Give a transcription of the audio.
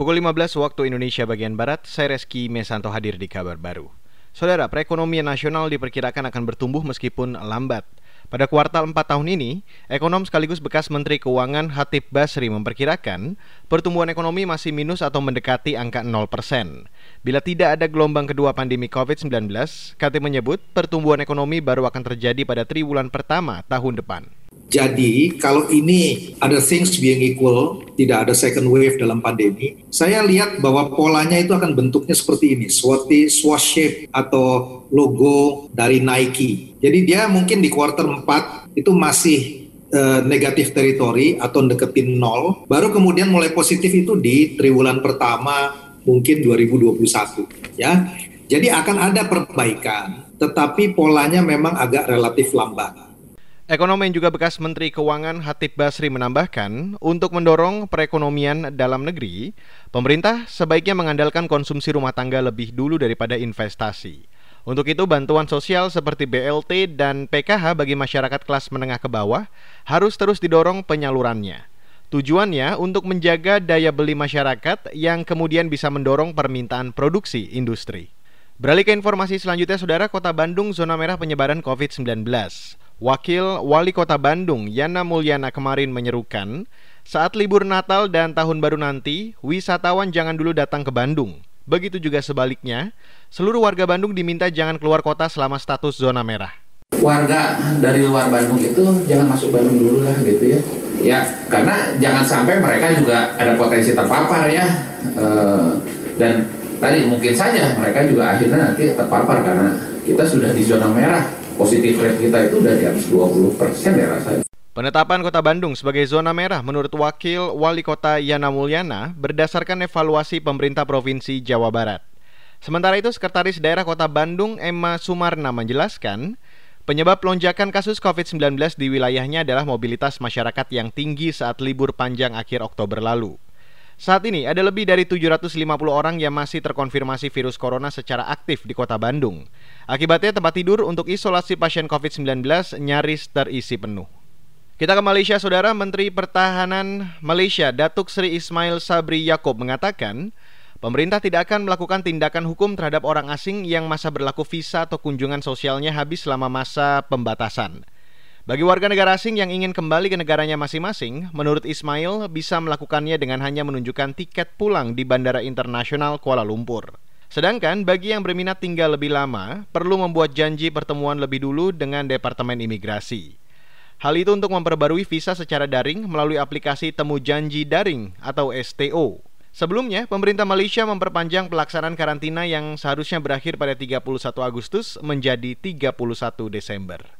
Pukul 15 waktu Indonesia bagian Barat, saya Reski Mesanto hadir di kabar baru. Saudara, perekonomian nasional diperkirakan akan bertumbuh meskipun lambat. Pada kuartal 4 tahun ini, ekonom sekaligus bekas Menteri Keuangan Hatip Basri memperkirakan pertumbuhan ekonomi masih minus atau mendekati angka 0%. Bila tidak ada gelombang kedua pandemi COVID-19, Hatip menyebut pertumbuhan ekonomi baru akan terjadi pada triwulan pertama tahun depan. Jadi kalau ini ada things being equal, tidak ada second wave dalam pandemi, saya lihat bahwa polanya itu akan bentuknya seperti ini, seperti swash shape atau logo dari Nike. Jadi dia mungkin di quarter 4 itu masih uh, negatif teritori atau deketin nol, baru kemudian mulai positif itu di triwulan pertama mungkin 2021 ya. Jadi akan ada perbaikan, tetapi polanya memang agak relatif lambat. Ekonom yang juga bekas Menteri Keuangan Hatip Basri menambahkan, untuk mendorong perekonomian dalam negeri, pemerintah sebaiknya mengandalkan konsumsi rumah tangga lebih dulu daripada investasi. Untuk itu, bantuan sosial seperti BLT dan PKH bagi masyarakat kelas menengah ke bawah harus terus didorong penyalurannya. Tujuannya untuk menjaga daya beli masyarakat yang kemudian bisa mendorong permintaan produksi industri. Beralih ke informasi selanjutnya, Saudara Kota Bandung zona merah penyebaran COVID-19. Wakil Wali Kota Bandung Yana Mulyana kemarin menyerukan, saat libur Natal dan Tahun Baru nanti, wisatawan jangan dulu datang ke Bandung. Begitu juga sebaliknya, seluruh warga Bandung diminta jangan keluar kota selama status zona merah. Warga dari luar Bandung itu jangan masuk Bandung dulu lah gitu ya. Ya, karena jangan sampai mereka juga ada potensi terpapar ya. E, dan tadi mungkin saja mereka juga akhirnya nanti terpapar karena kita sudah di zona merah positif rate kita itu udah di atas 20 persen ya rasanya. Penetapan Kota Bandung sebagai zona merah menurut Wakil Wali Kota Yana Mulyana berdasarkan evaluasi pemerintah Provinsi Jawa Barat. Sementara itu, Sekretaris Daerah Kota Bandung Emma Sumarna menjelaskan, penyebab lonjakan kasus COVID-19 di wilayahnya adalah mobilitas masyarakat yang tinggi saat libur panjang akhir Oktober lalu. Saat ini ada lebih dari 750 orang yang masih terkonfirmasi virus corona secara aktif di kota Bandung. Akibatnya tempat tidur untuk isolasi pasien COVID-19 nyaris terisi penuh. Kita ke Malaysia, Saudara Menteri Pertahanan Malaysia Datuk Seri Ismail Sabri Yaakob mengatakan, pemerintah tidak akan melakukan tindakan hukum terhadap orang asing yang masa berlaku visa atau kunjungan sosialnya habis selama masa pembatasan. Bagi warga negara asing yang ingin kembali ke negaranya masing-masing, menurut Ismail bisa melakukannya dengan hanya menunjukkan tiket pulang di Bandara Internasional Kuala Lumpur. Sedangkan bagi yang berminat tinggal lebih lama, perlu membuat janji pertemuan lebih dulu dengan Departemen Imigrasi. Hal itu untuk memperbarui visa secara daring melalui aplikasi Temu Janji Daring atau STO. Sebelumnya, pemerintah Malaysia memperpanjang pelaksanaan karantina yang seharusnya berakhir pada 31 Agustus menjadi 31 Desember.